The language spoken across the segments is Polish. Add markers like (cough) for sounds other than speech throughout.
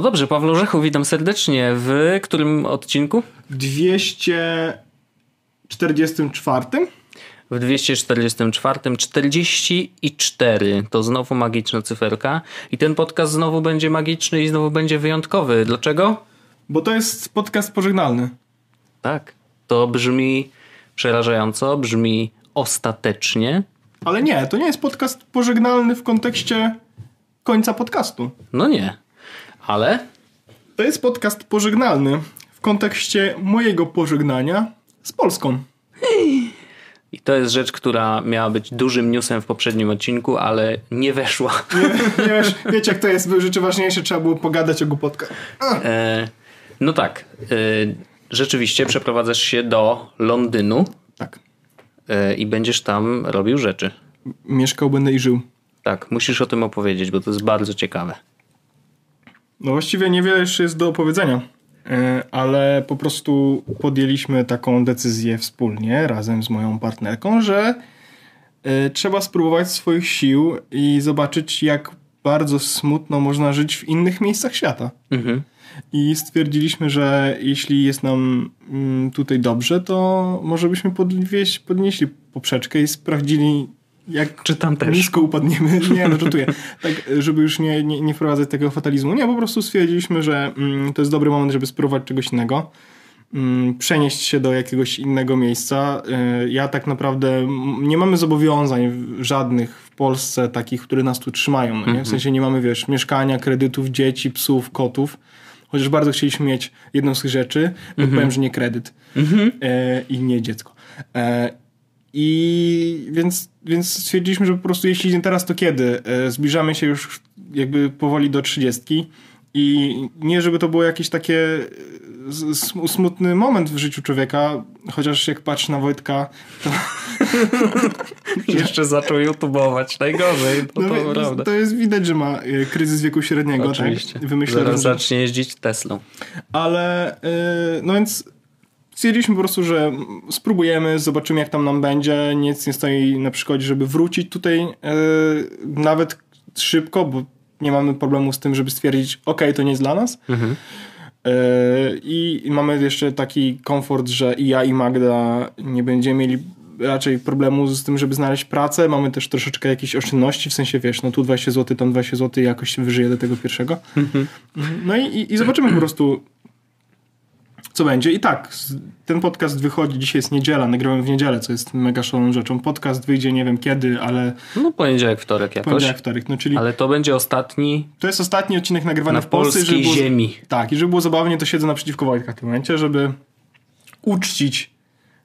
No dobrze, Paweł Orzechu, witam serdecznie. W którym odcinku? 244. W 244, 44 to znowu magiczna cyferka i ten podcast znowu będzie magiczny i znowu będzie wyjątkowy. Dlaczego? Bo to jest podcast pożegnalny. Tak. To brzmi przerażająco, brzmi ostatecznie. Ale nie, to nie jest podcast pożegnalny w kontekście końca podcastu. No nie. Ale To jest podcast pożegnalny w kontekście mojego pożegnania z Polską. i to jest rzecz, która miała być dużym newsem w poprzednim odcinku, ale nie weszła. Nie, nie wiesz, wiecie jak to jest, rzeczy ważniejsze, trzeba było pogadać o głupotkach. E, no tak. E, rzeczywiście przeprowadzasz się do Londynu Tak. e, i będziesz tam robił rzeczy. Mieszkał, będę i żył. Tak, musisz o tym opowiedzieć, bo to jest bardzo ciekawe. No właściwie niewiele jeszcze jest do opowiedzenia, E, ale po prostu podjęliśmy taką decyzję wspólnie, razem z moją partnerką, że e, trzeba spróbować swoich sił i zobaczyć, jak bardzo smutno można żyć w innych miejscach świata. Mhm. I stwierdziliśmy, że jeśli jest nam mm, tutaj dobrze, to może byśmy podnieśli poprzeczkę i sprawdzili, jak Czy tam też? nisko upadniemy. (laughs) Nie, no żartuję. Tak, żeby już nie, nie, nie wprowadzać tego fatalizmu. Nie, po prostu stwierdziliśmy, że mm, to jest dobry moment, żeby spróbować czegoś innego. Mm, przenieść się do jakiegoś innego miejsca. Y, Ja tak naprawdę mm, nie mamy zobowiązań żadnych w Polsce takich, które nas tu trzymają. No nie? W sensie nie mamy, wiesz, mieszkania, kredytów, dzieci, psów, kotów. Chociaż bardzo chcieliśmy mieć jedną z tych rzeczy, bo powiem, że nie kredyt e, i nie dziecko. E, I więc, więc stwierdziliśmy, że po prostu jeśli nie teraz, to kiedy? E, zbliżamy się już jakby powoli do trzydziestki i nie, żeby to było jakieś takie e, smutny moment w życiu człowieka, chociaż jak patrzę na Wojtka, to, (laughs) Jeszcze zaczął YouTubeować. Najgorzej, no, no, to wie- prawda. to jest widać, że ma e, kryzys wieku średniego. Oczywiście. Tak? Różne- zacznie jeździć Teslą. Ale no więc stwierdziliśmy po prostu, że spróbujemy, zobaczymy jak tam nam będzie. Nic nie stoi na przeszkodzie, żeby wrócić tutaj yy, nawet szybko, bo nie mamy problemu z tym, żeby stwierdzić, ok, to nie jest dla nas. Mhm. Yy, I mamy jeszcze taki komfort, że i ja i Magda nie będziemy mieli raczej problemu z tym, żeby znaleźć pracę. Mamy też troszeczkę jakichś oszczędności, w sensie wiesz, no tu 20 zł, tam 20 zł jakoś się wyżyje do tego pierwszego. No i, i, i zobaczymy po prostu, co będzie. I tak, ten podcast wychodzi, dzisiaj jest niedziela, nagrywam w niedzielę, co jest mega szaloną rzeczą. Podcast wyjdzie nie wiem kiedy, ale No poniedziałek, wtorek jakoś. poniedziałek, wtorek, no czyli Ale to będzie ostatni to jest ostatni odcinek nagrywany na w Polsce. żeby było- ziemi. Tak, i żeby było zabawnie, to siedzę naprzeciwko Wojtka w tym momencie, żeby uczcić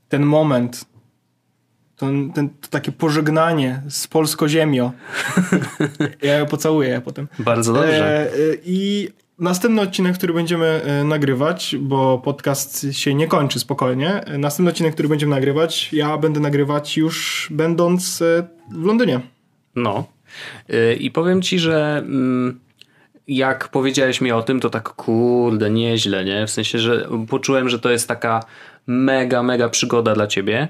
ten moment, ten, ten, to takie pożegnanie z polsko-ziemio. (laughs) ja ją pocałuję potem. Bardzo dobrze. E, e, I następny odcinek, który będziemy e, nagrywać, bo podcast się nie kończy spokojnie. E, Następny odcinek, który będziemy nagrywać, ja będę nagrywać już będąc e, w Londynie. No. I powiem ci, że mm, jak powiedziałeś mi o tym, to tak kurde, nieźle, nie? W sensie, że poczułem, że to jest taka mega, mega przygoda dla ciebie,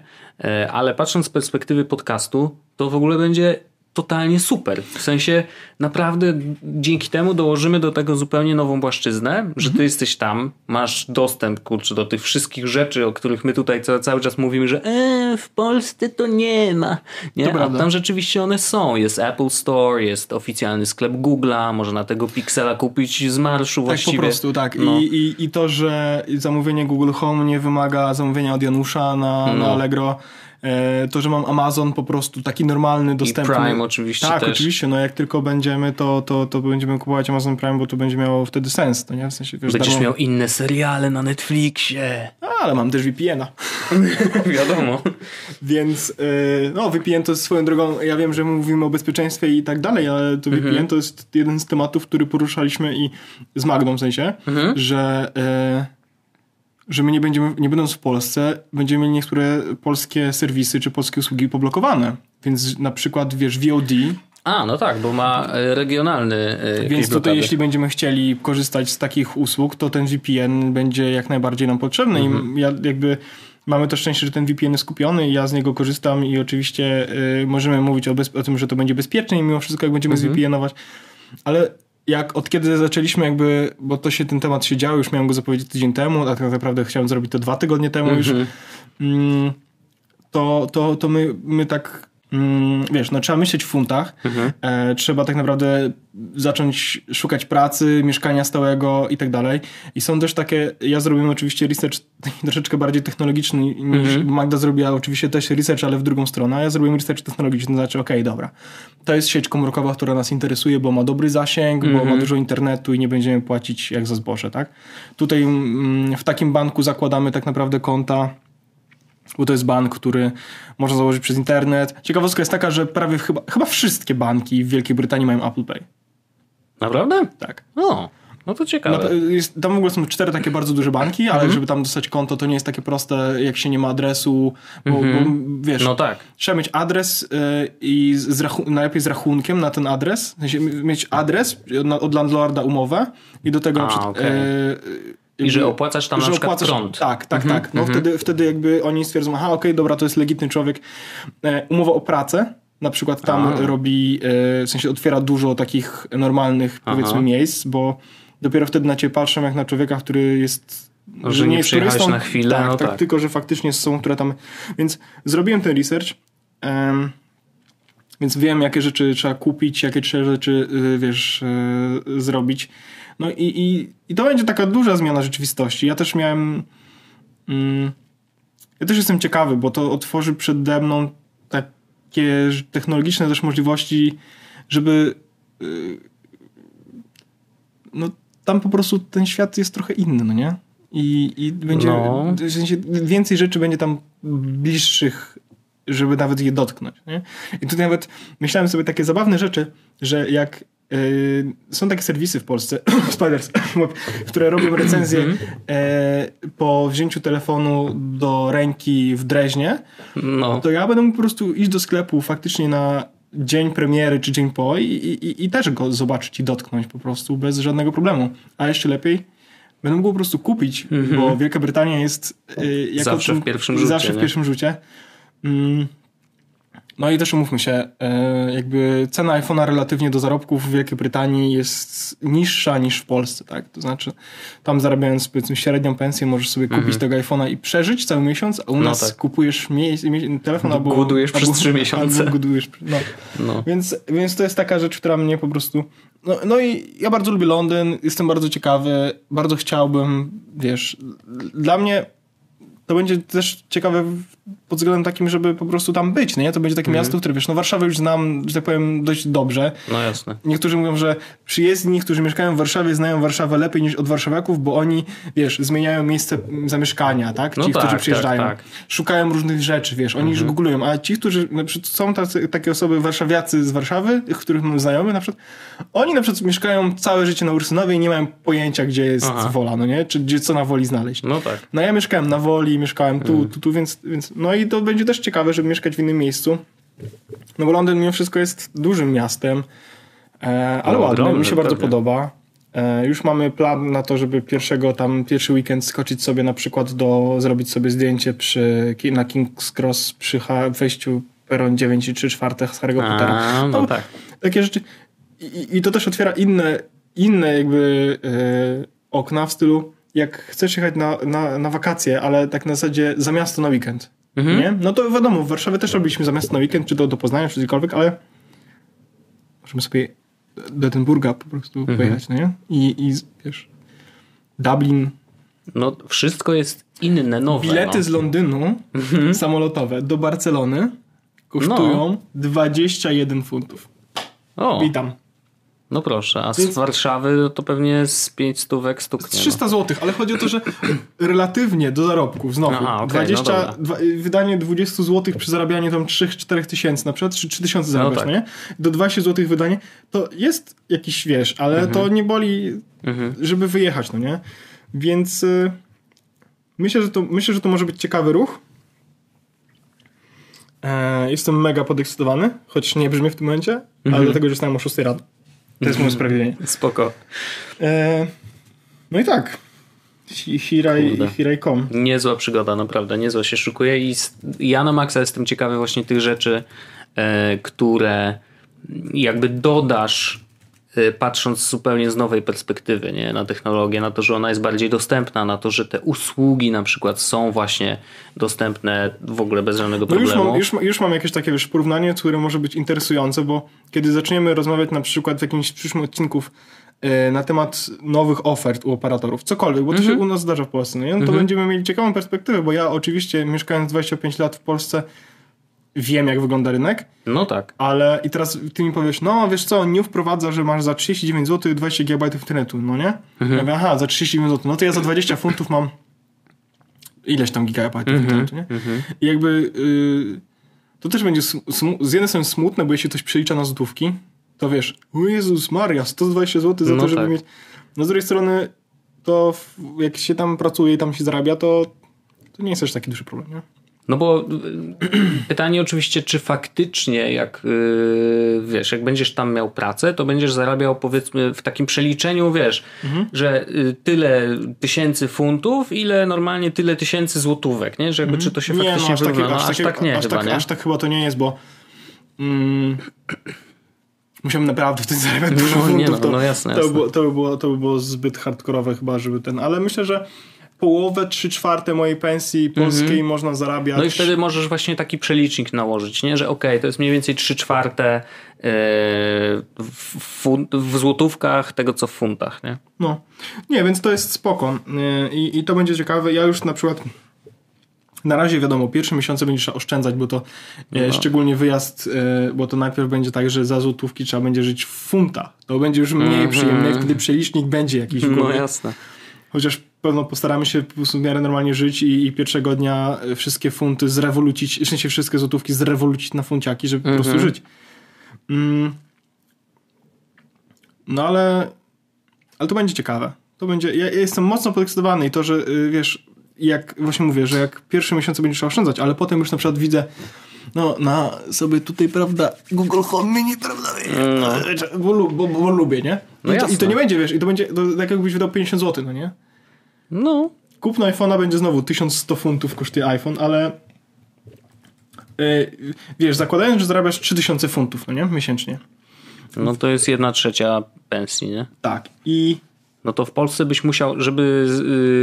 ale patrząc z perspektywy podcastu, to w ogóle będzie totalnie super. W sensie naprawdę dzięki temu dołożymy do tego zupełnie nową płaszczyznę, że ty jesteś tam, masz dostęp kurczę, do tych wszystkich rzeczy, o których my tutaj ca- cały czas mówimy, że e, w Polsce to nie ma. Nie? A tam rzeczywiście one są. Jest Apple Store, jest oficjalny sklep Google'a, można tego Pixela kupić z marszu Tak właściwie. po prostu, tak. No. I, i, I to, że zamówienie Google Home nie wymaga zamówienia od Janusza na, na No. Allegro. E, to, że mam Amazon po prostu taki normalny, dostępny. Prime oczywiście Tak, też. oczywiście. No jak tylko będziemy, to, to, to będziemy kupować Amazon Prime, bo to będzie miało wtedy sens, to nie? W sensie, wiesz, Będziesz darmo- miał inne seriale na Netflixie. A, ale mam też VPN-a. (laughs) Wiadomo. Więc yy, no, VPN to jest swoją drogą, ja wiem, że mówimy o bezpieczeństwie i tak dalej, ale to Mhm. VPN to jest jeden z tematów, który poruszaliśmy i z Magdą w sensie, Mhm. że, yy, że my nie będziemy, nie będąc w Polsce, będziemy mieli niektóre polskie serwisy czy polskie usługi poblokowane. Więc na przykład, wiesz, VOD, A, no tak, bo ma e, regionalny e, więc tutaj jeśli będziemy chcieli korzystać z takich usług, to ten VPN będzie jak najbardziej nam potrzebny Mhm. i ja jakby mamy to szczęście, że ten VPN jest skupiony i ja z niego korzystam i oczywiście y, możemy mówić o, o tym, że to będzie bezpieczne i mimo wszystko jak będziemy Mhm. zvpnować, ale jak od kiedy zaczęliśmy jakby, bo to się ten temat się działo, już miałem go zapowiedzieć tydzień temu, a tak naprawdę chciałem zrobić to dwa tygodnie temu już, mm, to, to, to my, my tak wiesz, no trzeba myśleć w funtach, e, trzeba tak naprawdę zacząć szukać pracy, mieszkania stałego i tak dalej. I są też takie, ja zrobiłem oczywiście research troszeczkę bardziej technologiczny niż Magda zrobiła oczywiście też research, ale w drugą stronę, a ja zrobiłem research technologiczny, to znaczy okej, dobra, to jest sieć komórkowa, która nas interesuje, bo ma dobry zasięg, bo ma dużo internetu i nie będziemy płacić jak za zboże, tak? Tutaj mm, w takim banku zakładamy tak naprawdę konta bo to jest bank, który można założyć przez internet. Ciekawostka jest taka, że prawie chyba, chyba wszystkie banki w Wielkiej Brytanii mają Apple Pay. Naprawdę? Tak. O, no to ciekawe. Na, jest, tam w ogóle są cztery takie bardzo duże banki, ale żeby tam dostać konto, to nie jest takie proste, jak się nie ma adresu, bo, bo wiesz, No tak. trzeba mieć adres y, i z najlepiej z rachunkiem na ten adres, w sensie mieć adres od landlorda umowę i do tego A, na przykład, okej. y, I że opłacasz tam na że przykład opłacasz- prąd. Tak, tak, tak. No wtedy, wtedy jakby oni stwierdzą, aha, okej, dobra, to jest legitny człowiek. E, umowa o pracę, na przykład tam A. robi, e, w sensie otwiera dużo takich normalnych, powiedzmy, miejsc, bo dopiero wtedy na ciebie patrzą jak na człowieka, który jest Że nie przyjechałeś na chwilę, tak, no tak, tak. tylko że faktycznie są, które tam... Więc zrobiłem ten research, em, więc wiem, jakie rzeczy trzeba kupić, jakie trzeba rzeczy, y, wiesz, y, zrobić. No i, i, i to będzie taka duża zmiana rzeczywistości. Ja też miałem... Mm, ja też jestem ciekawy, bo to otworzy przede mną takie technologiczne też możliwości, żeby... y, No tam po prostu ten świat jest trochę inny, no nie? I, i będzie... No. W sensie więcej rzeczy będzie tam bliższych żeby nawet je dotknąć. Nie? I tutaj nawet myślałem sobie takie zabawne rzeczy, że jak yy, są takie serwisy w Polsce, (clears throat) Spiders, (clears throat) które robią recenzję Mhm. e, po wzięciu telefonu do ręki w Dreźnie, No. to ja będę mógł po prostu iść do sklepu faktycznie na dzień premiery czy dzień po i, i, i też go zobaczyć i dotknąć po prostu bez żadnego problemu. A jeszcze lepiej, będę mógł po prostu kupić, bo Wielka Brytania jest yy, jako Mhm. Zawsze w pierwszym rzucie, Zawsze w pierwszym rzucie. Mm. No i też umówmy się, e, jakby cena iPhone'a relatywnie do zarobków w Wielkiej Brytanii jest niższa niż w Polsce, tak? To znaczy, tam zarabiając powiedzmy średnią pensję, możesz sobie kupić tego iPhone'a i przeżyć cały miesiąc, a u nas Mhm. tak. kupujesz telefon albo... Głodujesz przez trzy miesiące. Albo głodujesz, no. No. Więc, więc to jest taka rzecz, która mnie po prostu. No, no i ja bardzo lubię Londyn, jestem bardzo ciekawy, bardzo chciałbym, wiesz, dla mnie to będzie też ciekawe pod względem takim, żeby po prostu tam być, nie? To będzie takie miasto, które wiesz, no Warszawę już znam, że tak powiem, dość dobrze. No jasne. Niektórzy mówią, że przyjezdni, którzy mieszkają w Warszawie, znają Warszawę lepiej niż od warszawiaków, bo oni, wiesz, zmieniają miejsce zamieszkania, tak? Ci, No tak, którzy tak, przyjeżdżają. tak. Szukają różnych rzeczy, wiesz, oni już googlują, a ci, którzy, na przykład są tacy, takie osoby warszawiacy z Warszawy, których mam znajomych na przykład, oni na przykład mieszkają całe życie na Ursynowie i nie mają pojęcia, gdzie jest Aha. Wola, no nie? Czy gdzie, co na Woli znaleźć. No tak. No ja mieszkałem na Woli, mieszkałem tu, tu, tu, więc, więc no i to będzie też ciekawe, żeby mieszkać w innym miejscu. No bo Londyn mimo wszystko jest dużym miastem, e, ale No, mi się bardzo pewnie. podoba. E, już mamy plan na to, żeby pierwszego tam, pierwszy weekend skoczyć sobie na przykład do, zrobić sobie zdjęcie przy, na King's Cross przy wejściu peron 9 i 3 czwarte z Harry'ego Pottera. A, no tak. Takie rzeczy. I, I to też otwiera inne, inne jakby e, okna w stylu, jak chcesz jechać na, na, na wakacje, ale tak na zasadzie za miasto na weekend. Mhm. Nie? No to wiadomo, w Warszawie też robiliśmy za miasto na weekend, czy to do Poznania, czy gdziekolwiek, ale możemy sobie do Edynburga po prostu Mhm. pojechać, no nie? I, I wiesz, Dublin, No wszystko jest inne, nowe. bilety no. z Londynu samolotowe do Barcelony kosztują 21 funtów. O, Witam. No proszę. A z Więc- Warszawy to pewnie z 5 stówek Z stuknie. 300 zł, ale chodzi o to, że relatywnie do zarobków, znowu, Aha, okej, 20, no dwa, wydanie 20 zł przy zarabianiu tam 3-4 tysięcy na przykład, czy 3 tysiące zarabiasz, tak. no nie? Do 20 zł wydanie, to jest jakiś, wiesz, ale Mhm. to nie boli, żeby wyjechać, no nie? Więc y, myślę, że to, myślę, że to może być ciekawy ruch. E, jestem mega podekscytowany, choć nie brzmi w tym momencie, Mhm. ale dlatego, że wstałem o 6 rano. To jest moje usprawiedliwienie. No. Spoko. E, no i tak. Hi- Hiraj. Hiraj.com. Niezła przygoda, naprawdę. Niezła się szukuje i ja na maksa jestem ciekawy właśnie tych rzeczy, e, które jakby dodasz patrząc zupełnie z nowej perspektywy nie? na technologię, na to, że ona jest bardziej dostępna, na to, że te usługi na przykład są właśnie dostępne w ogóle bez żadnego No już problemu. mam, już, już mam jakieś takie wiesz, porównanie, które może być interesujące, bo kiedy zaczniemy rozmawiać na przykład w jakimś przyszłym odcinków e, na temat nowych ofert u operatorów, cokolwiek, bo to Mhm. się u nas zdarza w Polsce, nie? no to będziemy mieli ciekawą perspektywę, bo ja oczywiście mieszkając 25 lat w Polsce wiem jak wygląda rynek, No tak. ale i teraz ty mi powiesz, no wiesz co, nie wprowadza, że masz za 39 zł 20 GB internetu, no nie? Ja mówię, aha, za 39 zł, no to ja za 20 funtów mam ileś tam gigabajtów internetu, nie? I jakby y, to też będzie z jednej strony smutne, bo jeśli ktoś przelicza na złotówki, to wiesz, o Jezus Maria, 120 zł za No to, żeby tak. mieć... No z drugiej strony to jak się tam pracuje i tam się zarabia, to, to nie jest też taki duży problem, nie? No bo y, (clears throat) pytanie oczywiście, czy faktycznie jak y, wiesz, jak będziesz tam miał pracę, to będziesz zarabiał powiedzmy w takim przeliczeniu, wiesz, że y, tyle tysięcy funtów, ile normalnie tyle tysięcy złotówek, nie? Że jakby czy to się faktycznie aż, wyrówna. takie, no, aż, aż takie, tak nie aż, chyba, tak, nie? aż tak chyba to nie jest, bo mm, (clears throat) musiałem naprawdę wtedy zarabiać dużo No, funtów. nie no, to, no jasne, to, by jasne. było, to, by było, to by było zbyt hardkorowe chyba, żeby ten, ale myślę, że połowę, trzy czwarte mojej pensji polskiej można zarabiać. No i wtedy możesz właśnie taki przelicznik nałożyć, nie? że okej, to jest mniej więcej 3 czwarte yy, w, fun- w złotówkach tego, co w funtach. Nie? No. Nie, więc to jest spoko. Yy, I, I to będzie ciekawe. Ja już na przykład na razie wiadomo, pierwsze miesiące będzie trzeba oszczędzać, bo to e, No. szczególnie wyjazd, e, bo to najpierw będzie tak, że za złotówki trzeba będzie żyć w funtach. To będzie już mniej przyjemne, wtedy przelicznik będzie jakiś w Mhm. No jasne. Chociaż pewno postaramy się po prostu w miarę normalnie żyć i, i pierwszego dnia e, wszystkie funty zrewolucić, w sensie wszystkie złotówki zrewolucić na funciaki, żeby po Mhm. prostu żyć. Mm. No ale, ale to będzie ciekawe. To będzie, ja, ja jestem mocno podekscytowany i to, że y, wiesz, jak właśnie mówię, że jak pierwsze miesiące będziesz oszczędzać, ale potem już na przykład widzę no, na sobie tutaj, prawda, Google Home Mini, prawda, No. bo, bo, bo, bo lubię, nie? No I, to, I to nie będzie, wiesz, i to będzie to tak jakbyś wydał 50 zł, no nie? No, Kupno iPhone'a będzie znowu 1100 funtów kosztuje iPhone, ale yy, wiesz, zakładając, że zarabiasz 3000 funtów, no nie? Miesięcznie. no to jest jedna trzecia pensji, nie? Tak. I No to w Polsce byś musiał, żeby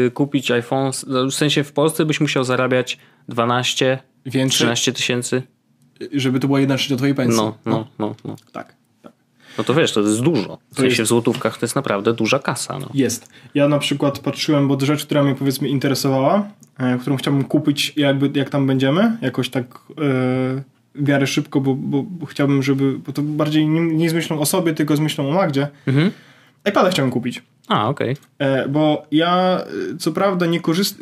y, kupić iPhone, no, w sensie w Polsce byś musiał zarabiać 12, więcej, 13 tysięcy. żeby to była jedna trzecia twojej pensji. No, no, no, no. Tak. tak. No to wiesz, to jest dużo. W sensie jest- w złotówkach to jest naprawdę duża kasa. No. Jest. Ja na przykład patrzyłem, bo rzecz, która mnie powiedzmy interesowała, e, którą chciałbym kupić jakby jak tam będziemy, jakoś tak e, w miarę szybko, bo, bo, bo chciałbym, żeby, bo to bardziej nie, nie z myślą o sobie, tylko z myślą o Magdzie. Mhm. iPada chciałem kupić. A, okej. E, bo ja e, co prawda nie, korzyst,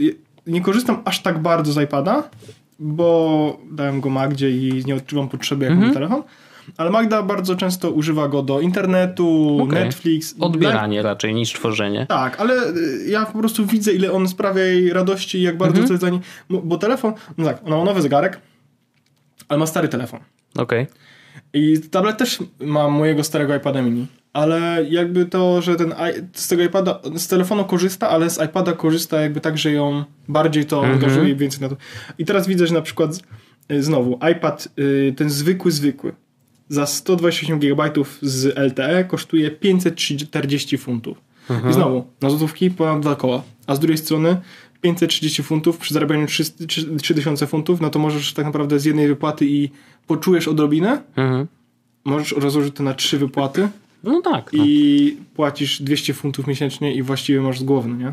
nie korzystam aż tak bardzo z iPada, bo dałem go Magdzie i nie odczuwam potrzeby jak mam telefon, ale Magda bardzo często używa go do internetu, Okej. Netflix. Odbieranie raczej niż tworzenie. Tak, ale ja po prostu widzę, ile on sprawia jej radości i jak bardzo to jest dla niej. Bo telefon, no tak, ona ma nowy zegarek, ale ma stary telefon. Okej. I tablet też ma mojego starego iPada mini. Ale jakby to, że ten z tego iPada, z telefonu korzysta, ale z iPada korzysta jakby tak, że ją bardziej to angażuje i więcej na to. I teraz widzę, że na przykład y, znowu iPad, y, ten zwykły, zwykły, za 128 GB z LTE kosztuje 540 funtów. I znowu, na złotówki ponad dwa koła. A z drugiej strony 530 funtów przy zarabianiu 300 trzy- 3000 funtów, no to możesz tak naprawdę z jednej wypłaty i poczujesz odrobinę, Mhm. możesz rozłożyć to na trzy wypłaty No tak. No. i płacisz 200 funtów miesięcznie i właściwie masz z głowy, nie?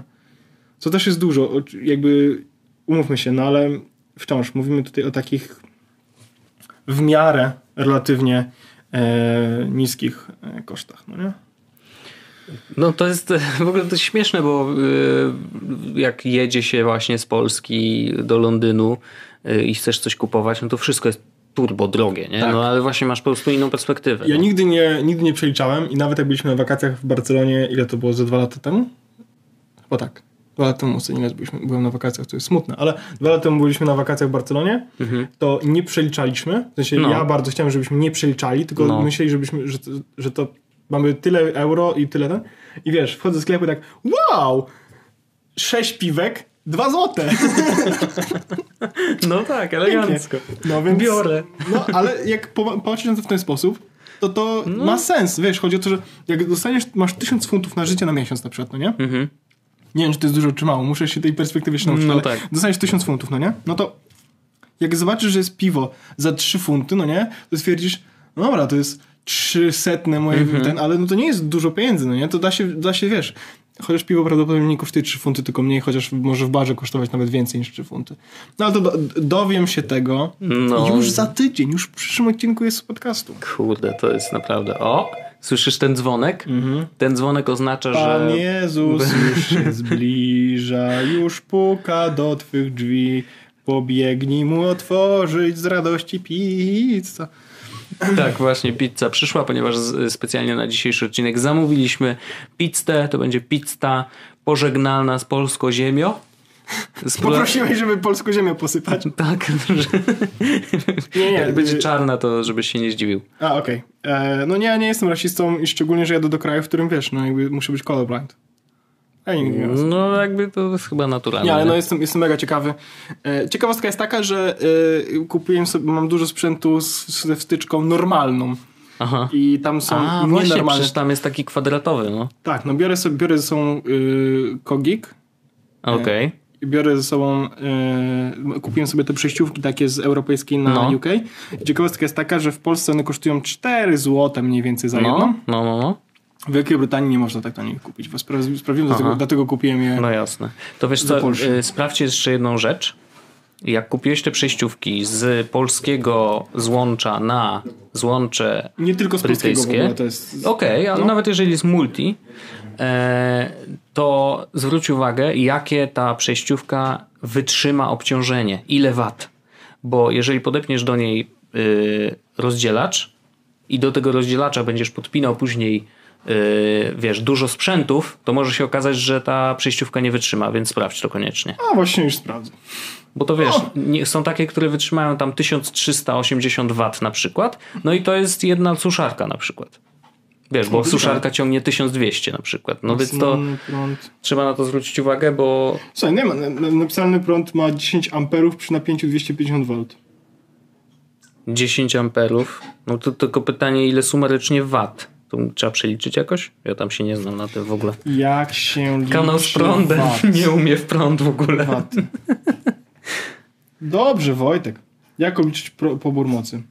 Co też jest dużo, jakby umówmy się, no ale wciąż mówimy tutaj o takich w miarę relatywnie e, niskich e, kosztach, no nie? No to jest (laughs) w ogóle to śmieszne, bo y, jak jedzie się właśnie z Polski do Londynu y, i chcesz coś kupować, no to wszystko jest turbo drogie, nie? Tak. No ale właśnie masz po prostu inną perspektywę. Ja no. nigdy nie, nigdy nie przeliczałem i nawet jak byliśmy na wakacjach w Barcelonie, ile to było, ze dwa lata temu? Chyba tak. Dwa lata temu, nie byliśmy, byłem na wakacjach, to jest smutne, ale dwa lata temu byliśmy na wakacjach w Barcelonie, to nie przeliczaliśmy, w sensie No. ja bardzo chciałem, żebyśmy nie przeliczali, tylko No. myśleli, żebyśmy, że, to- że to mamy tyle euro i tyle ten. I wiesz, wchodzę do sklepu i tak, wow! Sześć piwek, dwa złote. No tak, Pięknie. No więc, Biorę. No, ale jak po- patrzysz na to w ten sposób, to to ma sens. Wiesz, chodzi o to, że jak dostaniesz, masz tysiąc funtów na życie na miesiąc na przykład, no nie? Mhm. Nie wiem, czy to jest dużo, czy mało. Muszę się tej perspektywy jeszcze nauczyć, No tak. dostaniesz tysiąc funtów, no nie? No to jak zobaczysz, że jest piwo za trzy funty, no nie? To stwierdzisz, no dobra, to jest trzysetne moje, Mhm. ten, ale no to nie jest dużo pieniędzy, no nie? To da się, da się, wiesz... Chociaż piwo prawdopodobnie nie kosztuje 3 funty, tylko mniej, chociaż może w barze kosztować nawet więcej niż 3 funty. No ale to do, dowiem się tego No. już za tydzień, już w przyszłym odcinku jest z podcastu. Kurde, to jest naprawdę... O! Słyszysz ten dzwonek? Ten dzwonek oznacza, Pan że... Jezus już się zbliża, już puka do twych drzwi. Pobiegnij mu otworzyć z radości pizza. Tak, właśnie pizza przyszła, ponieważ specjalnie na dzisiejszy odcinek zamówiliśmy pizzę. To będzie pizza pożegnalna z polską ziemią. Pole- Poprosiłeś, żeby polską ziemię posypać. Tak, (laughs) że Nie, nie. jak będzie y- czarna, to żebyś się nie zdziwił. A, okej. E, No nie, ja nie jestem rasistą i szczególnie, że jadę do kraju, w którym wiesz, no jakby muszę być colorblind. Ja nigdy nie wiem. No jakby to jest chyba naturalne. Nie, ale no jestem, jestem mega ciekawy. E, Ciekawostka jest taka, że e, kupiłem sobie, mam dużo sprzętu z, ze wtyczką normalną. Aha. I tam są A, właśnie, przecież tam jest taki kwadratowy, no. Tak, no biorę sobie, biorę ze sobą y, Kogik, Okej. i biorę ze sobą, y, kupiłem sobie te przejściówki takie z europejskiej na No. UK. Ciekawostka jest taka, że w Polsce one kosztują 4 zł mniej więcej za jedną. No, no, no, no. W Wielkiej Brytanii nie można tak taniej kupić, bo spra- sprawdziłem, dlatego, dlatego kupiłem je. No jasne. To wiesz co, y, sprawdźcie jeszcze jedną rzecz. Jak kupiłeś te przejściówki z polskiego złącza na złącze Nie tylko z polskiego w ogóle, to jest... Okej, ale No. nawet jeżeli jest multi, e, to zwróć uwagę, jakie ta przejściówka wytrzyma obciążenie, ile wat. Bo jeżeli podepniesz do niej y, rozdzielacz i do tego rozdzielacza będziesz podpinał później y, wiesz, dużo sprzętów, to może się okazać, że ta przejściówka nie wytrzyma, więc sprawdź to koniecznie. A właśnie już sprawdzę. Bo to wiesz, nie, są takie, które wytrzymają tam 1380 W na przykład, no i to jest jedna suszarka na przykład. Wiesz, bo suszarka ciągnie 1200 na przykład. No więc to prąd. trzeba na to zwrócić uwagę, bo Słuchaj, nie ma, na- na- napisany prąd ma 10 amperów przy napięciu 250 V. 10 amperów, no to tylko pytanie, ile sumarycznie wat. To trzeba przeliczyć jakoś? Ja tam się nie znam na tym w ogóle. Jak się liczy Kanał z prądem watt? (laughs) nie umie w prąd w ogóle. Watt. Dobrze, Wojtek. Jak obliczyć pro, pobór mocy?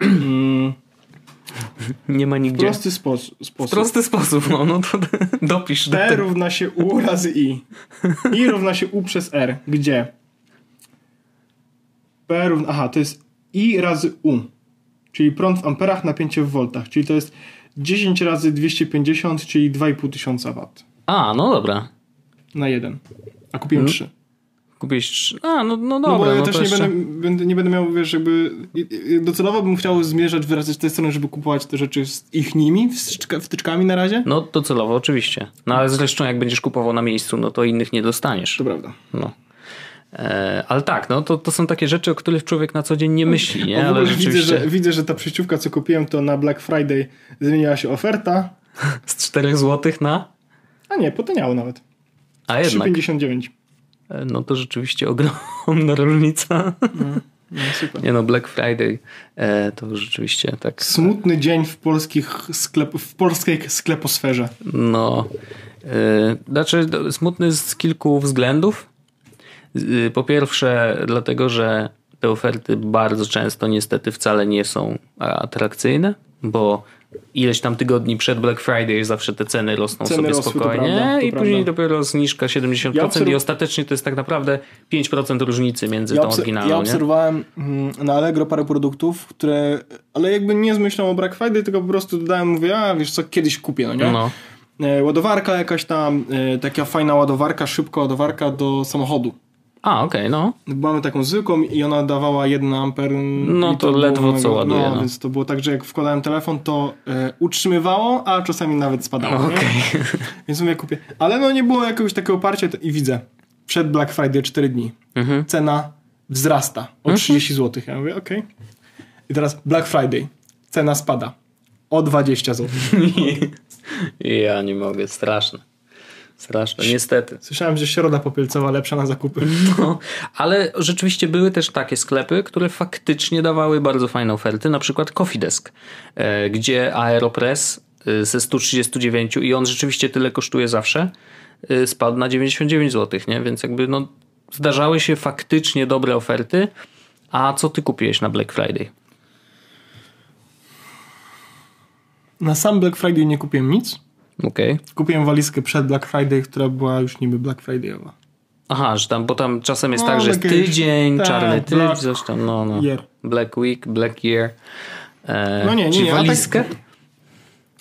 Mm, Nie ma nigdzie. prosty spos- sposób. Prosty sposób, no, no to (laughs) dopisz do P równa się U razy I. I równa się U przez R. Gdzie? P równa... Aha, to jest I razy U. Czyli prąd w amperach, napięcie w voltach. Czyli to jest 10 razy 250, czyli 2,5 tysiąca watt. A, no dobra. Na jeden. A kupiłem 3. Kupiłeś trzy. A, no, no dobra. No bo ja no też nie, jeszcze... będę, nie będę miał, wiesz, jakby... Docelowo bym chciał zmierzać wyrazy z tej strony, żeby kupować te rzeczy z ich nimi, wtyczka- wtyczkami na razie. No docelowo oczywiście. No ale zresztą jak będziesz kupował na miejscu, no to innych nie dostaniesz. To prawda. No. E, ale tak, no to, to są takie rzeczy, o których człowiek na co dzień nie myśli, nie? Ale widzę, rzeczywiście że, widzę, że ta przejściówka, co kupiłem, to na Black Friday zmieniła się oferta. (laughs) z 4 zł na... A nie, potaniało nawet. A jednak. 3,59. E, No to rzeczywiście ogromna (laughs) różnica. No, super. Nie no, Black Friday e, to rzeczywiście tak... Smutny dzień w polskich sklep, w polskiej skleposferze. No, yy, znaczy smutny z kilku względów. Yy, Po pierwsze, dlatego, że te oferty bardzo często niestety wcale nie są atrakcyjne, bo ileś tam tygodni przed Black Friday zawsze te ceny rosną Ceny sobie rosły, to spokojnie prawda, to i później prawda. dopiero zniżka 70% Ja obserw- i ostatecznie to jest tak naprawdę 5% różnicy między Ja, tą oryginalną. ja nie? obserwowałem mm, na Allegro parę produktów, które, ale jakby nie z myślą o Black Friday, tylko po prostu dodałem, mówię, a wiesz co, kiedyś kupię, no nie? No. E, ładowarka jakaś tam, e, taka fajna ładowarka, szybka ładowarka do samochodu. A, okej, no. Mamy taką zwykłą i ona dawała 1 amper. No to było ledwo co ładuje, No, no. więc to było tak, że jak wkładałem telefon, to e, utrzymywało, a czasami nawet spadało. Okej. (laughs) Więc mówię, kupię. Ale no nie było jakiegoś takiego oparcia to- i widzę. Przed Black Friday 4 dni. Mhm. Cena wzrasta o 30 zł. Ja mówię, okej. I teraz Black Friday. Cena spada o 20 zł. (laughs) Ja nie mogę, straszne. Straszne, niestety. Słyszałem, że środa popielcowa lepsza na zakupy. No, ale rzeczywiście były też takie sklepy, które faktycznie dawały bardzo fajne oferty, na przykład Coffee Desk, e, gdzie Aeropress e, ze 139 i on rzeczywiście tyle kosztuje zawsze, e, spadł na 99 zł, nie? Więc jakby no zdarzały się faktycznie dobre oferty. A co ty kupiłeś na Black Friday? Na sam Black Friday nie kupiłem nic. Okay. Kupiłem walizkę przed Black Friday, która była już niby Black Friday'owa. Aha, że tam, bo tam czasem jest no, tak, że jest tydzień, tak, czarny tydzień, coś tam, no, no. Year. Black Week, Black Year. E, no nie, nie, nie. walizkę? Tak,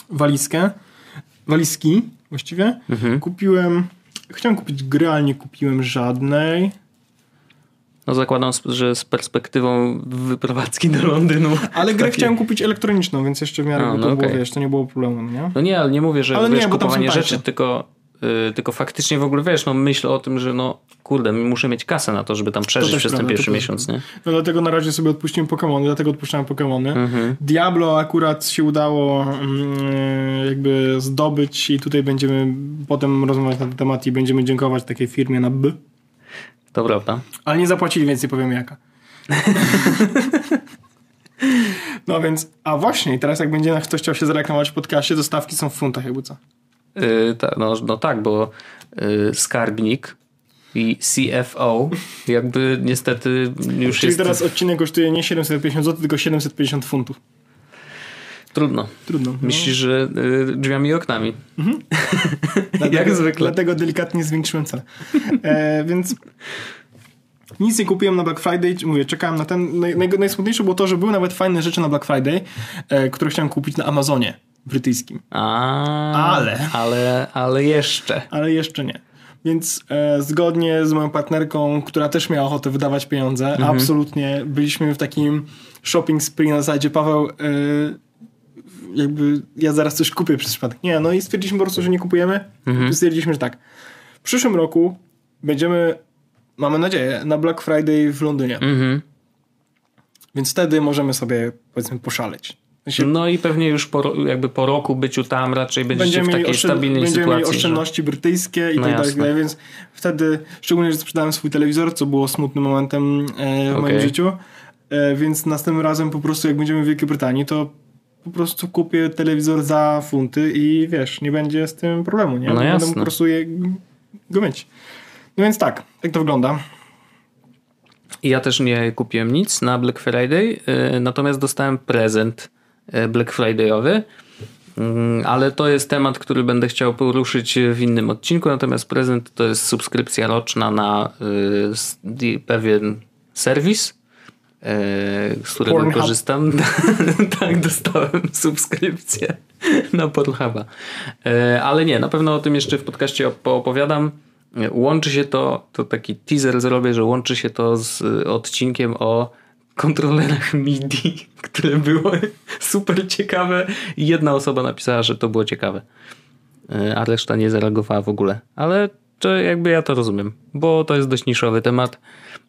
walizkę. Walizki właściwie. Mhm. Kupiłem, chciałem kupić gry, ale nie kupiłem żadnej. No zakładam, że z perspektywą wyprowadzki do Londynu. (laughs) Ale grę takie... chciałem kupić elektroniczną, więc jeszcze w miarę A, no okay. wiesz, to nie było problemu, nie? No nie, ale nie mówię, że ale wiesz, nie, kupowanie rzeczy, tylko, yy, tylko faktycznie w ogóle, wiesz, no myśl o tym, że no kurde, muszę mieć kasę na to, żeby tam przeżyć przez ten pierwszy miesiąc, nie? No dlatego na razie sobie odpuściłem Pokémony, dlatego odpuszczałem Pokémony. Mhm. Diablo akurat się udało mm, jakby zdobyć i tutaj będziemy potem rozmawiać na ten temat i będziemy dziękować takiej firmie na B. To prawda. Ale nie zapłacili, więc nie powiem jaka. (laughs) no więc, a właśnie, teraz jak będzie ktoś chciał się zareklamować w podcaście, to stawki są w funtach jakby co? Yy, ta, no, no tak, bo yy, skarbnik i CFO jakby niestety już Czyli jest... teraz odcinek kosztuje nie 750 zł, tylko 750 funtów. Trudno. Trudno. No. Myślisz, że y, drzwiami i oknami. Mhm. (laughs) dlatego, Jak zwykle. Dlatego delikatnie zwiększyłem cenę. E, (laughs) więc nic nie kupiłem na Black Friday. Mówię, czekałem na ten. Naj, naj, najsmutniejsze było to, że były nawet fajne rzeczy na Black Friday, e, które chciałem kupić na Amazonie brytyjskim. A, ale. Ale, ale jeszcze. Ale jeszcze nie. Więc e, zgodnie z moją partnerką, która też miała ochotę wydawać pieniądze, mhm. absolutnie byliśmy w takim shopping spree na zasadzie Paweł, e, jakby ja zaraz coś kupię przez przypadek. Nie, no i stwierdziliśmy po prostu, że nie kupujemy. Mhm. Stwierdziliśmy, że tak. W przyszłym roku będziemy, mamy nadzieję, na Black Friday w Londynie. Mhm. Więc wtedy możemy sobie, powiedzmy, poszaleć. No i pewnie już po, jakby po roku byciu tam raczej będziecie będziemy w takiej oszczęd- stabilnej będziemy sytuacji. Będziemy mieli oszczędności że... brytyjskie i no tak jasne. dalej, więc wtedy, szczególnie, że sprzedałem swój telewizor, co było smutnym momentem e, w okay. moim życiu, e, więc następnym razem po prostu jak będziemy w Wielkiej Brytanii, to po prostu kupię telewizor za funty i wiesz, nie będzie z tym problemu, nie? No Będę po prostu je, go mieć. No więc tak, tak to wygląda. Ja też nie kupiłem nic na Black Friday, y, natomiast dostałem prezent y, Black Friday'owy, mm, ale to jest temat, który będę chciał poruszyć w innym odcinku, natomiast prezent to jest subskrypcja roczna na y, pewien serwis, z którego Pornhub. korzystam. (laughs) tak, dostałem subskrypcję na Pornhuba. E, ale nie, na pewno o tym jeszcze w podcaście opowiadam. Łączy się to, to taki teaser zrobię, że łączy się to z odcinkiem o kontrolerach (laughs) MIDI, które były (laughs) super ciekawe i jedna osoba napisała, że to było ciekawe. E, a reszta nie zareagowała w ogóle. Ale to jakby ja to rozumiem, bo to jest dość niszowy temat.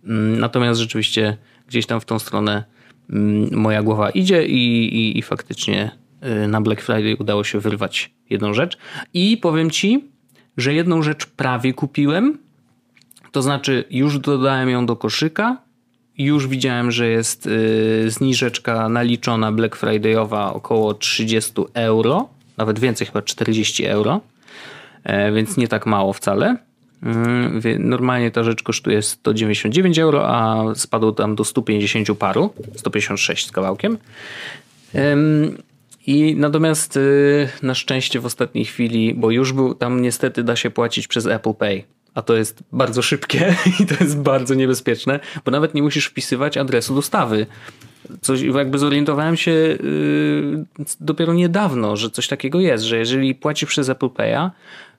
Mm, natomiast rzeczywiście gdzieś tam w tą stronę mm, moja głowa idzie i, i, i faktycznie y, na Black Friday udało się wyrwać jedną rzecz. I powiem ci, że jedną rzecz prawie kupiłem. To znaczy, już dodałem ją do koszyka. Już widziałem, że jest y, zniżeczka naliczona Black Friday'owa około 30 euro, nawet więcej, chyba 40 euro, e, więc nie tak mało wcale. Mm, normalnie ta rzecz kosztuje 199 euro, a spadło tam do 150 paru, 156 z kawałkiem. I natomiast y, na szczęście w ostatniej chwili, bo już był tam niestety da się płacić przez Apple Pay, a to jest bardzo szybkie (laughs) i to jest bardzo niebezpieczne, bo nawet nie musisz wpisywać adresu dostawy. Coś, jakby zorientowałem się yy, dopiero niedawno, że coś takiego jest, że jeżeli płacisz przez Apple Pay'a,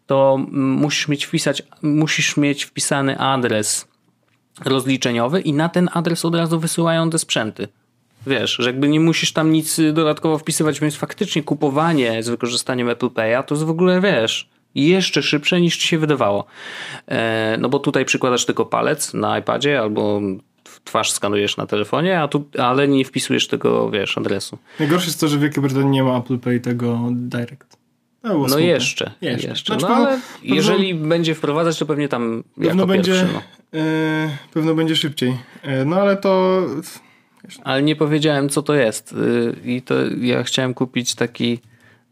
to musisz mieć wpisać, musisz mieć wpisany adres rozliczeniowy i na ten adres od razu wysyłają te sprzęty. Wiesz, że jakby nie musisz tam nic dodatkowo wpisywać, więc faktycznie kupowanie z wykorzystaniem Apple Pay'a to jest w ogóle, wiesz, jeszcze szybsze niż ci się wydawało. E, no bo tutaj przykładasz tylko palec na iPadzie albo twarz skanujesz na telefonie, a tu, ale nie wpisujesz tego, wiesz, adresu. Najgorsze jest to, że w Wielkiej Brytanii nie ma Apple Pay tego Direct. No smutne. jeszcze, Jeszcze. jeszcze. Znaczy No ale pewno- jeżeli będzie wprowadzać, to pewnie tam Pewno będzie, pierwszy. No. e, pewno będzie szybciej. E, no ale to Ale nie powiedziałem, co to jest. Y, I to ja chciałem kupić taki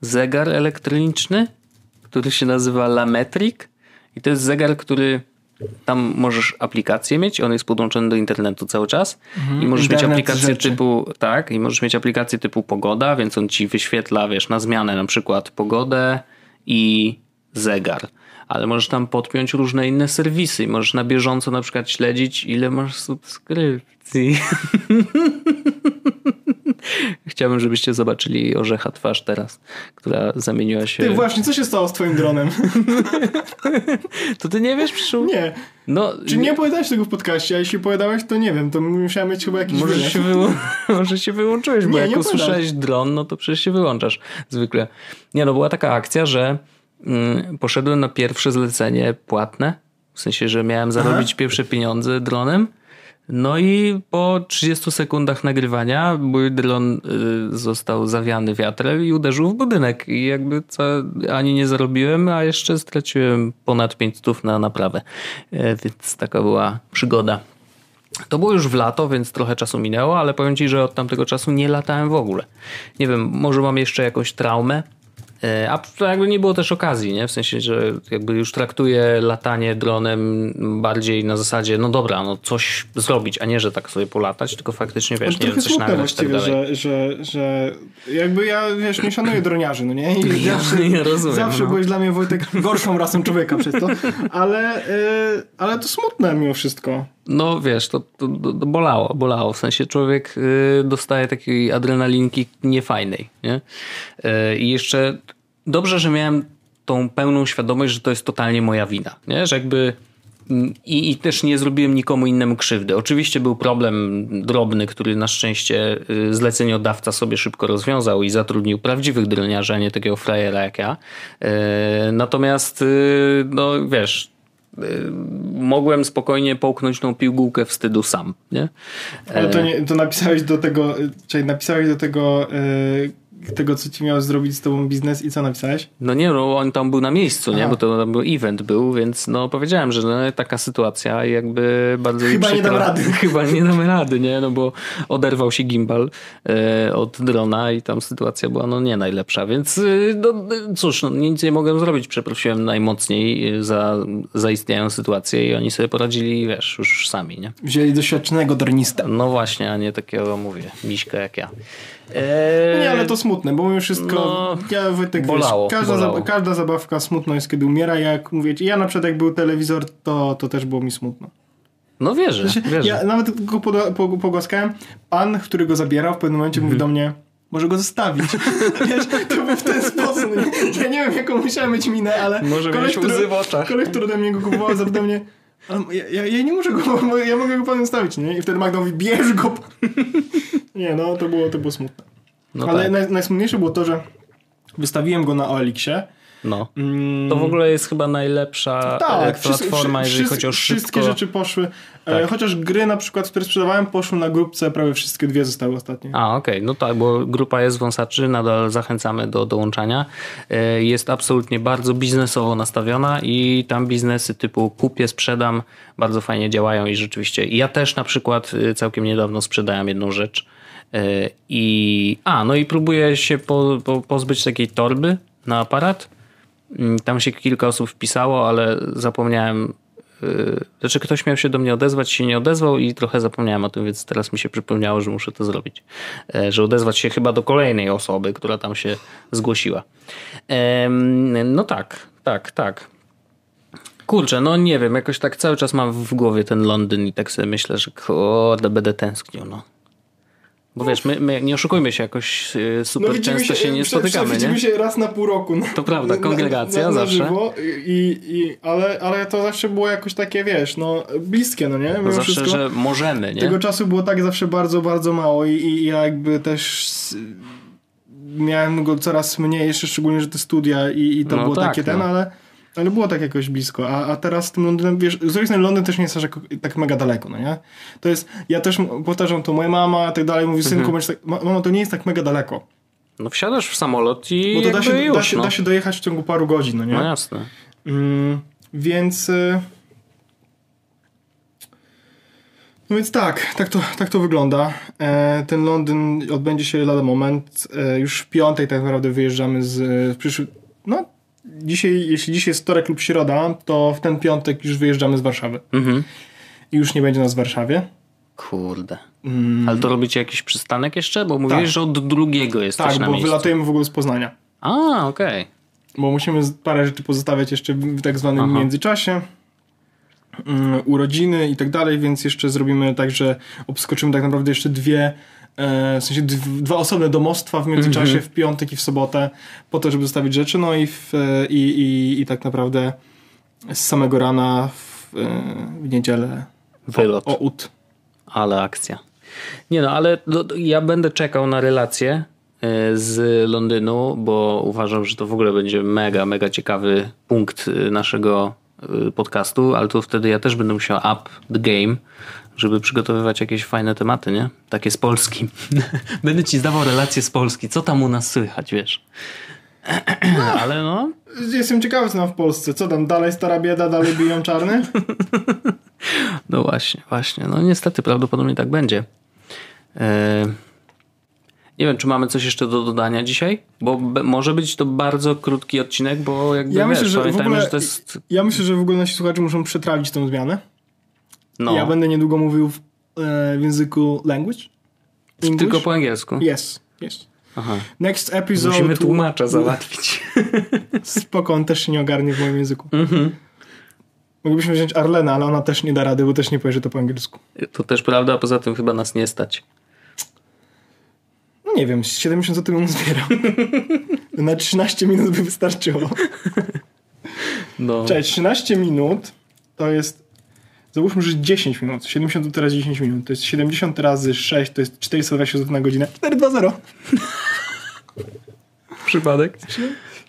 zegar elektroniczny, który się nazywa Lametric. I to jest zegar, który tam możesz aplikację mieć, on jest podłączony do internetu cały czas i możesz mieć aplikację rzeczy. typu tak, i możesz mieć aplikację typu pogoda, więc on ci wyświetla, wiesz, na zmianę na przykład pogodę i zegar. Ale możesz tam podpiąć różne inne serwisy i możesz na bieżąco na przykład śledzić, ile masz subskrypcji. (laughs) Chciałbym, żebyście zobaczyli orzecha twarz teraz, która zamieniła się. ty właśnie, co się stało z twoim dronem? (laughs) To ty nie wiesz, Przyszu? nie. No, Czy nie opowiadałeś tego w podcaście, a jeśli opowiadałeś, to nie wiem, to musiałem mieć chyba jakiś Może się, wyłą... (laughs) Może się wyłączyłeś, bo Nie, jak nie usłyszałeś dron, no to przecież się wyłączasz zwykle. Nie no, była taka akcja, że mm, poszedłem na pierwsze zlecenie płatne, w sensie, że miałem zarobić pierwsze pieniądze dronem. No i po 30 sekundach nagrywania mój dron y, został zawiany wiatrem i uderzył w budynek. I jakby co, ani nie zarobiłem, a jeszcze straciłem ponad 500 na naprawę. E, Więc taka była przygoda. To było już w lato, więc trochę czasu minęło, ale powiem ci, że od tamtego czasu nie latałem w ogóle. Nie wiem, może mam jeszcze jakąś traumę, a to jakby nie było też okazji, nie? W sensie, że jakby już traktuję latanie dronem bardziej na zasadzie, no dobra, no coś zrobić, a nie, że tak sobie polatać, tylko faktycznie, wiesz, nie wiem, coś nagrać tak dalej. że, że, że jakby ja, wiesz, nie szanuję droniarzy, no nie? I (laughs) Ja zawsze, nie rozumiem, zawsze no. byłeś dla mnie, Wojtek, gorszą rasą człowieka przez to, ale, y, ale to smutne mimo wszystko. No wiesz, to, to, to bolało, bolało. W sensie człowiek y, dostaje takiej adrenalinki niefajnej. Nie? Y, I jeszcze dobrze, że miałem tą pełną świadomość, że to jest totalnie moja wina. Nie? Że jakby mm, i, I też nie zrobiłem nikomu innemu krzywdy. Oczywiście był problem drobny, który na szczęście y, zleceniodawca sobie szybko rozwiązał i zatrudnił prawdziwych droniarzy, a nie takiego frajera jak ja. Natomiast, no wiesz, mogłem spokojnie połknąć tą piłgółkę wstydu sam, nie? Ale to, nie, to napisałeś do tego, y, czyli napisałeś do tego, y, tego, co ci miał zrobić z tobą biznes i co napisałeś? No nie, no on tam był na miejscu, nie? Bo to tam był event był, więc no powiedziałem, że no, taka sytuacja jakby bardzo Chyba nie dam rady. (laughs) Chyba nie damy rady, nie? No bo oderwał się gimbal e, od drona i tam sytuacja była no nie najlepsza, więc y, no, y, cóż, no, nic nie mogłem zrobić. Przeprosiłem najmocniej y, za zaistniałą sytuację i oni sobie poradzili, wiesz, już sami, nie? Wzięli doświadczonego dronista. No właśnie, a nie takiego, mówię, miśka jak ja. E, Nie, ale to smutne, bo mimo wszystko, no, ja Wojtek, bolało, wiesz, każda, bolało. Każda zabawka smutno jest, kiedy umiera, jak mówię ja na przykład jak był telewizor, to, to też było mi smutno. No wierzę, wierzę. Ja nawet go pogłaskałem, pan, który go zabierał w pewnym momencie Mhm. mówi do mnie, może go zostawić. (laughs) Wiesz, to był w ten sposób. Ja nie wiem, jaką musiałem mieć minę, ale Może mieć łzy w oczach. koleś, który ode mnie go kupował, zapytał mnie, "Ale ja, ja, ja nie muszę go, (laughs) ja mogę go panu zostawić, nie? I wtedy Magda mówi, bierz go. pan. (laughs) nie, no to było, to było smutne. No ale tak. naj, najsmutniejsze było to, że wystawiłem go na OLX-ie. No. Mm, To w ogóle jest chyba najlepsza tak, e, platforma, wszyscy- jeżeli chodzi o szybko. Wszystkie rzeczy poszły. E, Tak. chociaż gry na przykład, które sprzedawałem, poszły na grupce, prawie wszystkie dwie zostały ostatnie. A, okej, no tak, bo grupa jest wąsaczy, nadal zachęcamy do dołączania. E, Jest absolutnie bardzo biznesowo nastawiona i tam biznesy typu kupię, sprzedam bardzo fajnie działają i rzeczywiście ja też na przykład całkiem niedawno sprzedałem jedną rzecz i a, no i próbuję się po, po, pozbyć takiej torby na aparat. Mm, Tam się kilka osób wpisało, ale zapomniałem Yy, Znaczy ktoś miał się do mnie odezwać, się nie odezwał i trochę zapomniałem o tym, więc teraz mi się przypomniało, że muszę to zrobić. E, Że odezwać się chyba do kolejnej osoby, która tam się zgłosiła. No tak, tak, tak. Kurczę, no nie wiem, jakoś tak cały czas mam w głowie ten Londyn i tak sobie myślę, że kurde, będę tęsknił, no. Bo wiesz, my, my nie oszukujmy się, jakoś yy, super widzimy często się nie prze- prze- spotykamy, Widzimy się raz na pół roku. No. To prawda, kongregacja na, na, na zawsze. Żywo i, i, ale, ale to zawsze było jakoś takie, wiesz, no bliskie, no nie? Mimo zawsze, wszystko, że możemy, nie? Tego czasu było tak zawsze bardzo, bardzo mało i, i ja jakby też miałem go coraz mniej, jeszcze szczególnie, że te studia i, i to No było tak, takie ten, no. ale, ale było tak jakoś blisko. A, a teraz z tym Londynem, wiesz, z drugiej strony Londyn też nie jest aż jako- tak mega daleko, no nie? To jest, ja też powtarzam to, moja mama i tak dalej mówi, Mhm. synku, tak, ma- mamo, to nie jest tak mega daleko. No wsiadasz w samolot i Bo to da się, już, da, się, no. da się dojechać w ciągu paru godzin, no nie? no jasne. Mm, więc. y, No więc tak, tak to, tak to wygląda. E, ten Londyn odbędzie się lada moment. E, już w piątek tak naprawdę wyjeżdżamy z w przyszły... Dzisiaj, jeśli dzisiaj jest wtorek lub środa, to w ten piątek już wyjeżdżamy z Warszawy. Mhm. I już nie będzie nas w Warszawie. Kurde. Ale to robicie jakiś przystanek jeszcze? Bo mówiłeś, Tak. że od drugiego jesteś Tak, bo miejscu. wylatujemy w ogóle z Poznania. A, okej. Bo musimy parę rzeczy pozostawiać jeszcze w tak zwanym Aha. międzyczasie. Mm, urodziny i tak dalej, więc jeszcze zrobimy tak, że obskoczymy tak naprawdę jeszcze dwie, e, w sensie dw- dwa osobne domostwa w międzyczasie Mhm. w piątek i w sobotę, po to, żeby zostawić rzeczy, no i, w, e, i, i, i tak naprawdę z samego rana w, e, w niedzielę Wylot. o. Ale akcja. Nie no, ale do, ja będę czekał na relację e, z Londynu, bo uważam, że to w ogóle będzie mega, mega ciekawy punkt naszego podcastu, ale to wtedy ja też będę musiał up the game, żeby przygotowywać jakieś fajne tematy, nie? Takie z Polski. (laughs) będę ci zdawał relacje z Polski. Co tam u nas słychać, wiesz? (clears throat) ale no, Jestem ciekawy, co tam w Polsce. Co tam, dalej stara bieda, dalej biją czarny? (laughs) No właśnie, właśnie. No niestety prawdopodobnie tak będzie. E, Nie wiem, czy mamy coś jeszcze do dodania dzisiaj? Bo może być to bardzo krótki odcinek, bo jakby Ja wiesz, myślę, że pamiętajmy, ogóle- że to jest... Ja myślę, że w ogóle nasi słuchacze muszą przetrawić tą zmianę. No, Ja będę niedługo mówił w, e, w języku language. English. tylko po angielsku. Yes, yes. Aha. Next episode... Musimy tłumacza (laughs) załatwić. Spoko, on też się nie ogarnie w moim języku. Mhm. Moglibyśmy wziąć Arlena, ale ona też nie da rady, bo też nie powie, że to po angielsku. To też prawda, a poza tym chyba nas nie stać. Nie wiem, z 70 zł bym zbierał. Na 13 minut by wystarczyło. No. Cześć, 13 minut to jest... Załóżmy, że 10 minut. 70 teraz 10 minut. To jest 70 razy 6, to jest 420 zł na godzinę. 420. Przypadek?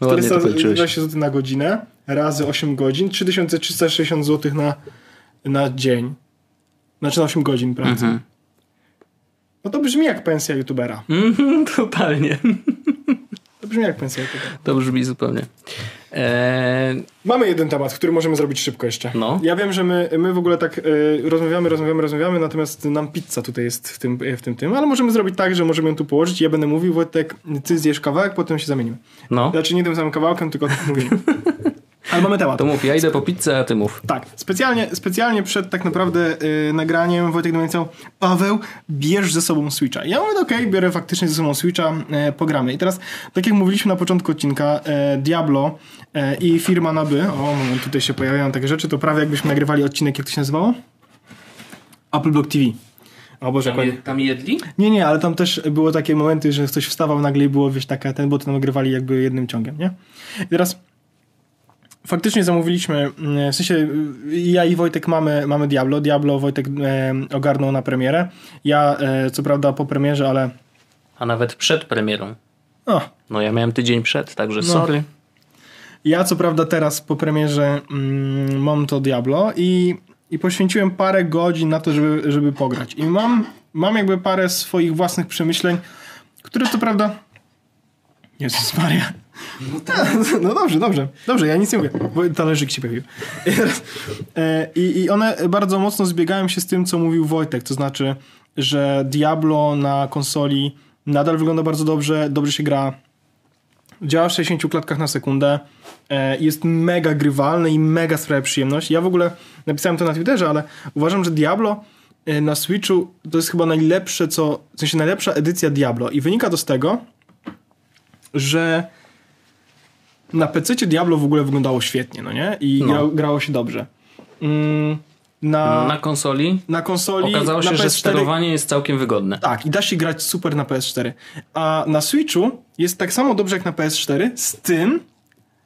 No ładnie to policzyłeś. 420 zł na godzinę razy 8 godzin, 3360 zł na, na dzień. Znaczy na 8 godzin pracy. Mhm. No to brzmi jak pensja youtubera. Mhm, (laughs) totalnie. To brzmi jak pensja youtubera. To brzmi zupełnie. Eee, Mamy jeden temat, który możemy zrobić szybko jeszcze. No. Ja wiem, że my, my w ogóle tak y, rozmawiamy, rozmawiamy, rozmawiamy, natomiast nam pizza tutaj jest w tym, w tym, tym, ale możemy zrobić tak, że możemy ją tu położyć i ja będę mówił, Wojtek, ty zjesz kawałek, potem się zamienimy. no, Znaczy nie tym samym kawałkiem, tylko mówieniem. (laughs) Ale mamy temat. to mów, ja idę po pizzę, a ty mów. Tak, specjalnie, specjalnie przed tak naprawdę y, nagraniem Wojtek do mnie napisał Paweł, bierz ze sobą Switcha. Ja mówię, okej, biorę faktycznie ze sobą Switcha, y, pogramy. I teraz, tak jak mówiliśmy na początku odcinka, y, Diablo y, i firma Naby, o moment, tutaj się pojawiają takie rzeczy, to prawie jakbyśmy nagrywali odcinek, jak to się nazywało? Apple Block TV. O Boże, jak ładnie. tam jedli? Nie, nie, ale tam też było takie momenty, że ktoś wstawał nagle i było, wiesz, taka ten, bo to nagrywali jakby jednym ciągiem, nie? I teraz faktycznie zamówiliśmy, mm, w sensie y, ja i Wojtek mamy, mamy Diablo. Diablo Wojtek e, ogarnął na premierę. Ja e, co prawda po premierze, ale A nawet przed premierą. o, No ja miałem tydzień przed, także No. sorry. ja co prawda teraz po premierze mm, mam to Diablo i, i poświęciłem parę godzin na to, żeby, żeby pograć. I mam, mam jakby parę swoich własnych przemyśleń, które co prawda... Jezus Maria. No dobrze, dobrze. Dobrze, ja nic nie mówię, bo talerzyk się pojawił. E, I, I one bardzo mocno zbiegają się z tym, co mówił Wojtek, to znaczy, że Diablo na konsoli nadal wygląda bardzo dobrze, dobrze się gra, działa w 60 klatkach na sekundę, e, jest mega grywalny i mega sprawia przyjemność. Ja w ogóle napisałem to na Twitterze, ale uważam, że Diablo e, na Switchu to jest chyba najlepsze, co, w sensie najlepsza edycja Diablo i wynika to z tego, że na PC Diablo w ogóle wyglądało świetnie, no nie? I No. gra, grało się dobrze. Mm, na, Na konsoli na konsoli okazało się, że PS4 sterowanie jest całkiem wygodne. tak, i da się grać super na PS4. A na Switchu jest tak samo dobrze jak na PS4, z tym,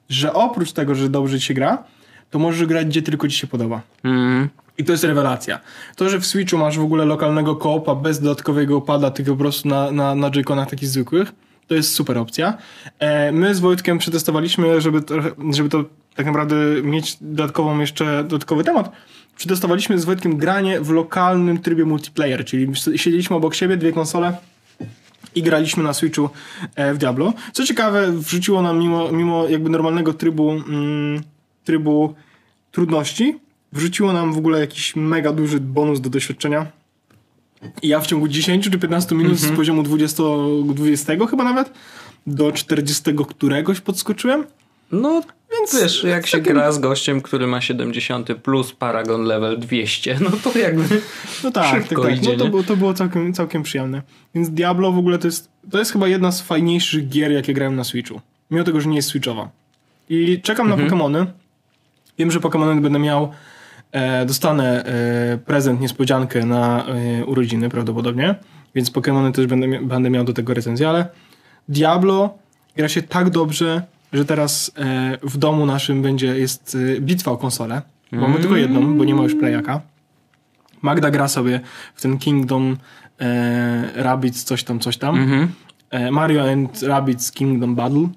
że oprócz tego, że dobrze ci się gra, to możesz grać gdzie tylko ci się podoba. Mm. I to jest rewelacja. To, że w Switchu masz w ogóle lokalnego koopa bez dodatkowego pada, tylko po prostu na, na, na Joy-Conach takich zwykłych, to jest super opcja. E, my z Wojtkiem przetestowaliśmy, żeby, trochę, żeby to tak naprawdę mieć dodatkową jeszcze, dodatkowy temat. Przetestowaliśmy z Wojtkiem granie w lokalnym trybie multiplayer, czyli siedzieliśmy obok siebie, dwie konsole i graliśmy na Switchu e, w Diablo. Co ciekawe, wrzuciło nam mimo, mimo jakby normalnego trybu, mm, trybu trudności, wrzuciło nam w ogóle jakiś mega duży bonus do doświadczenia. I ja w ciągu 10 czy 15 minut z poziomu 20, 20 chyba nawet do 40 któregoś podskoczyłem. No, Więc wiesz, jak się takim- gra z gościem, który ma 70 plus Paragon level 200, no to jakby No tak, Szybko tak, tak. idzie, no to, było, to było całkiem, całkiem przyjemne. Więc Diablo w ogóle to jest, to jest chyba jedna z fajniejszych gier, jakie grałem na Switchu. Mimo tego, że nie jest Switchowa. I czekam Mhm. na Pokémony. Wiem, że Pokémony będę miał, dostanę e, prezent, niespodziankę na e, urodziny prawdopodobnie, więc Pokémony też będę, będę miał do tego recenzję, ale Diablo gra się tak dobrze, że teraz e, w domu naszym będzie, jest e, bitwa o konsolę. Mamy tylko jedną, bo nie ma już playaka. Magda gra sobie w ten Kingdom e, Rabbids coś tam, coś tam. Mhm. E, Mario and Rabbids Kingdom Battle.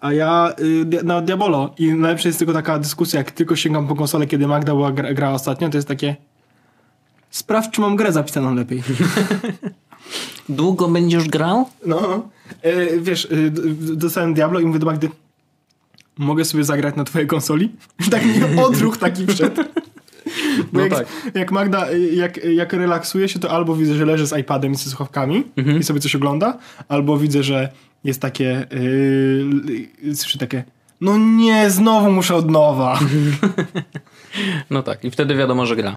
A ja y, na Diabolo i najlepsza jest tylko taka dyskusja, jak tylko sięgam po konsolę, kiedy Magda była gra, grała ostatnio, to jest takie sprawdź, czy mam grę zapisaną lepiej. (laughs) Długo będziesz grał? No, e, wiesz, y, dostałem Diablo i mówię do Magdy mogę sobie zagrać na twojej konsoli? (laughs) tak mi odruch taki wszedł. (laughs) Bo No jak, tak. jak Magda, y, jak, jak relaksuje się, to albo widzę, że leży z iPadem i ze słuchawkami Mhm. i sobie coś ogląda, albo widzę, że jest takie, yy, słyszę takie, no nie, znowu muszę od nowa. (laughs) No tak, i wtedy wiadomo, że gra.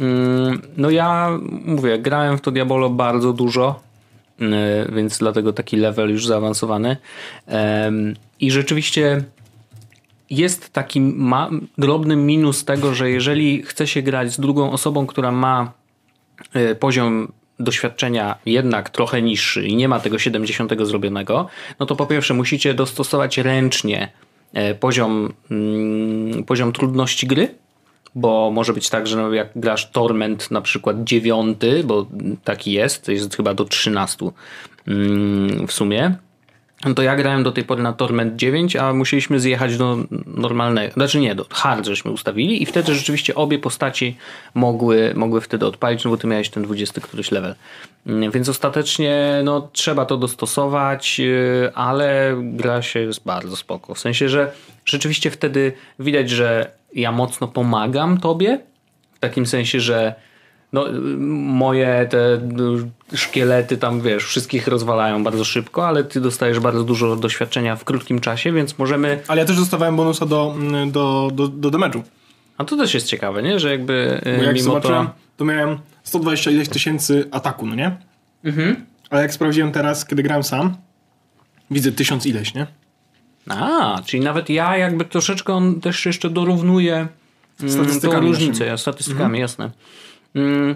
Mm, No ja mówię, grałem w to Diabolo bardzo dużo, yy, więc dlatego taki level już zaawansowany. I rzeczywiście jest taki ma- drobny minus tego, że jeżeli chce się grać z drugą osobą, która ma y, poziom doświadczenia jednak trochę niższy i nie ma tego 70 zrobionego, no to po pierwsze musicie dostosować ręcznie e, poziom, mm, poziom trudności gry, bo może być tak, że no jak grasz Torment na przykład dziewiąty, bo taki jest, jest chyba do 13 mm, w sumie, to ja grałem do tej pory na Torment 9, a musieliśmy zjechać do normalnego, znaczy nie, do hard żeśmy ustawili i wtedy rzeczywiście obie postaci mogły, mogły wtedy odpalić, no bo ty miałeś ten 20 któryś level. Mm, Więc ostatecznie no, trzeba to dostosować, yy, ale gra się jest bardzo spoko. W sensie, że rzeczywiście wtedy widać, że ja mocno pomagam tobie, w takim sensie, że no, y, moje te szkielety tam, wiesz, wszystkich rozwalają bardzo szybko, ale ty dostajesz bardzo dużo doświadczenia w krótkim czasie, więc możemy... Ale ja też dostawałem bonusa do, do, do, do damage'u. A to też jest ciekawe, nie? Że jakby y, Bo jak mimo to... to... miałem 120 ileś tysięcy ataku, no nie? Mhm. Ale jak sprawdziłem teraz, kiedy grałem sam, widzę tysiąc ileś, nie? A, czyli nawet ja jakby troszeczkę on też jeszcze dorównuje mm, tą różnicę, naszymi. ja, statystykami, jasne. Mm,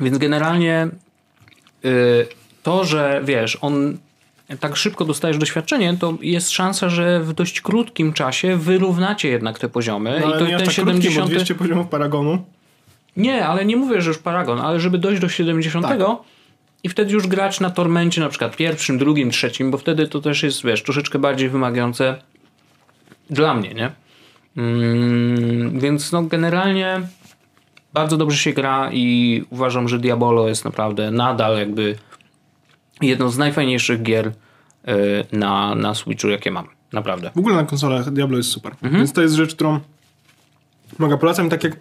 więc generalnie y, to, że wiesz, on tak szybko dostajesz doświadczenie, to jest szansa, że w dość krótkim czasie wyrównacie jednak te poziomy. No, I to nie ten tak krótkie, 70. bo 200 poziomów Paragonu. Nie, ale nie mówię, że już Paragon, ale żeby dojść do 70 Tak. i wtedy już grać na tormencie na przykład pierwszym, drugim, trzecim, bo wtedy to też jest, wiesz, troszeczkę bardziej wymagające dla mnie, nie? Mm, więc no generalnie bardzo dobrze się gra i uważam, że Diabolo jest naprawdę nadal jakby jedną z najfajniejszych gier y, na, na Switchu, jakie mam. Naprawdę. W ogóle na konsolach Diablo jest super. Mhm. Więc to jest rzecz, którą mogę polecam. Tak jak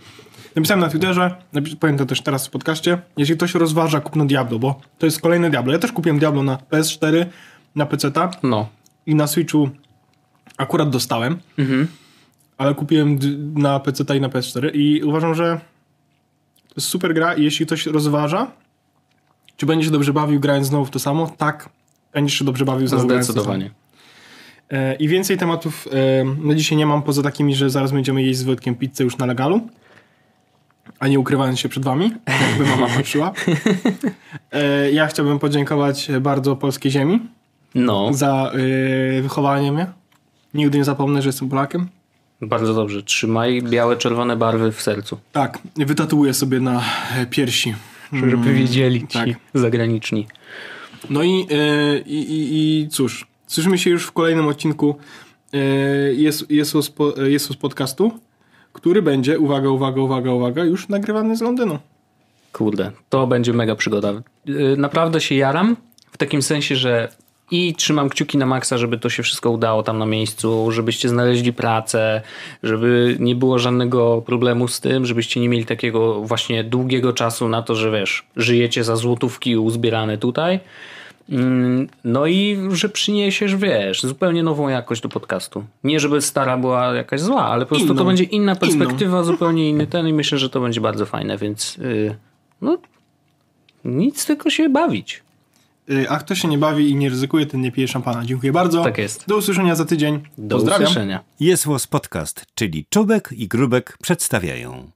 napisałem na Twitterze, powiem to też teraz w podcaście, jeśli ktoś rozważa kupno Diablo, bo to jest kolejne Diablo. Ja też kupiłem Diablo na PS4, na PC No. i na Switchu akurat dostałem, Mhm. ale kupiłem na PC i na PS4 i uważam, że to jest super gra i jeśli ktoś rozważa, czy będzie się dobrze bawił grając znowu w to samo, tak, będziesz się dobrze bawił znowu. Zdecydowanie. E, I więcej tematów e, na dzisiaj nie mam, poza takimi, że zaraz będziemy jeść z Wojtkiem pizzę już na legalu, a nie ukrywając się przed wami, jakby mama (laughs) patrzyła. E, Ja chciałbym podziękować bardzo Polskiej Ziemi No. za wychowanie mnie. Nigdy nie zapomnę, że jestem Polakiem. Bardzo dobrze. Trzymaj białe, czerwone barwy w sercu. Tak, wytatuuję sobie na e, piersi. Żeby wiedzieli ci tak. zagraniczni. No i, e, i, i, i cóż, słyszymy się już w kolejnym odcinku e, Jesu- Jezus, po- Jezus Podcastu, który będzie, uwaga, uwaga, uwaga, uwaga, już nagrywany z Londynu. Kurde, to będzie mega przygoda. Naprawdę się jaram w takim sensie, że i trzymam kciuki na maksa, żeby to się wszystko udało tam na miejscu, żebyście znaleźli pracę, żeby nie było żadnego problemu z tym, żebyście nie mieli takiego właśnie długiego czasu na to, że wiesz, żyjecie za złotówki uzbierane tutaj. Mm, no i że przyniesiesz, wiesz, zupełnie nową jakość do podcastu. Nie, żeby stara była jakaś zła, ale po prostu Inną. to będzie inna perspektywa, Inną. zupełnie inny ten i myślę, że to będzie bardzo fajne, więc yy, no nic tylko się bawić. Y, A kto się nie bawi i nie ryzykuje, ten nie pije szampana. Dziękuję bardzo. Tak jest. Do usłyszenia za tydzień. Do Pozdrawiam. usłyszenia. Jest Podcast, czyli Czubek i Grubek przedstawiają.